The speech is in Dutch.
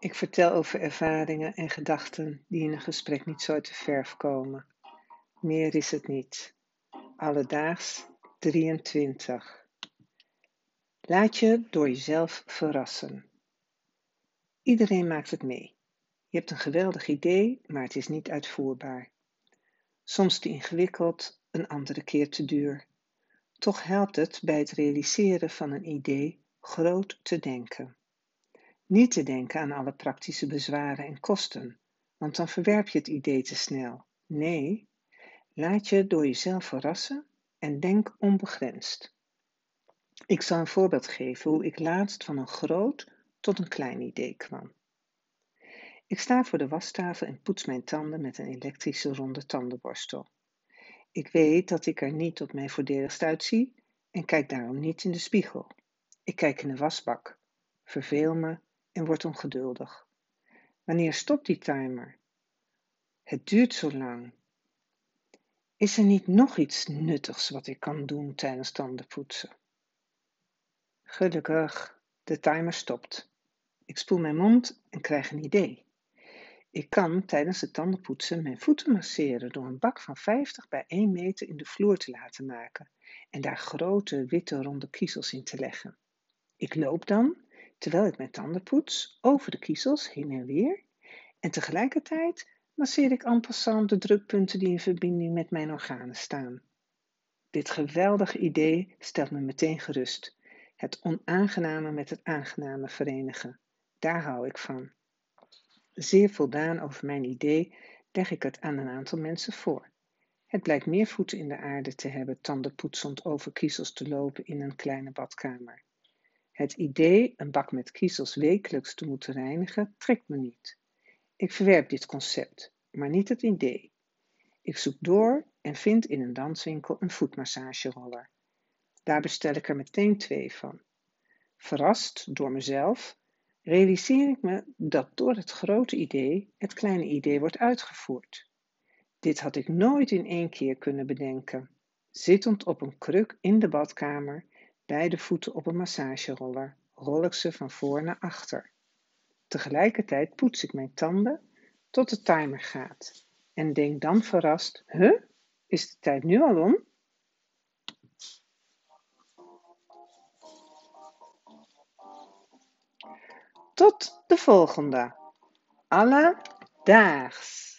Ik vertel over ervaringen en gedachten die in een gesprek niet zo uit de verf komen. Meer is het niet. Alledaags 23. Laat je door jezelf verrassen. Iedereen maakt het mee. Je hebt een geweldig idee, maar het is niet uitvoerbaar. Soms te ingewikkeld, een andere keer te duur. Toch helpt het bij het realiseren van een idee groot te denken. Niet te denken aan alle praktische bezwaren en kosten, want dan verwerp je het idee te snel. Nee, laat je door jezelf verrassen en denk onbegrensd. Ik zal een voorbeeld geven hoe ik laatst van een groot tot een klein idee kwam. Ik sta voor de wastafel en poets mijn tanden met een elektrische ronde tandenborstel. Ik weet dat ik er niet op mijn voordeligst uitzie en kijk daarom niet in de spiegel. Ik kijk in de wasbak, verveel me en word ongeduldig. Wanneer stopt die timer? Het duurt zo lang. Is er niet nog iets nuttigs wat ik kan doen tijdens tandenpoetsen? Gelukkig, de timer stopt. Ik spoel mijn mond en krijg een idee. Ik kan tijdens het tandenpoetsen mijn voeten masseren door een bak van 50 bij 1 meter in de vloer te laten maken en daar grote witte ronde kiezels in te leggen. Ik loop dan, terwijl ik mijn tanden poets, over de kiezels heen en weer en tegelijkertijd masseer ik en passant de drukpunten die in verbinding met mijn organen staan. Dit geweldige idee stelt me meteen gerust. Het onaangename met het aangename verenigen. Daar hou ik van. Zeer voldaan over mijn idee leg ik het aan een aantal mensen voor. Het blijkt meer voeten in de aarde te hebben tandenpoetsend over kiezels te lopen in een kleine badkamer. Het idee een bak met kiezels wekelijks te moeten reinigen trekt me niet. Ik verwerp dit concept, maar niet het idee. Ik zoek door en vind in een danswinkel een voetmassageroller. Daar bestel ik er meteen twee van. Verrast door mezelf realiseer ik me dat door het grote idee het kleine idee wordt uitgevoerd. Dit had ik nooit in één keer kunnen bedenken. Zittend op een kruk in de badkamer, beide voeten op een massageroller, rol ik ze van voor naar achter. Tegelijkertijd poets ik mijn tanden tot de timer gaat en denk dan verrast: Huh? Is de tijd nu al om? Tot de volgende. Alledaags.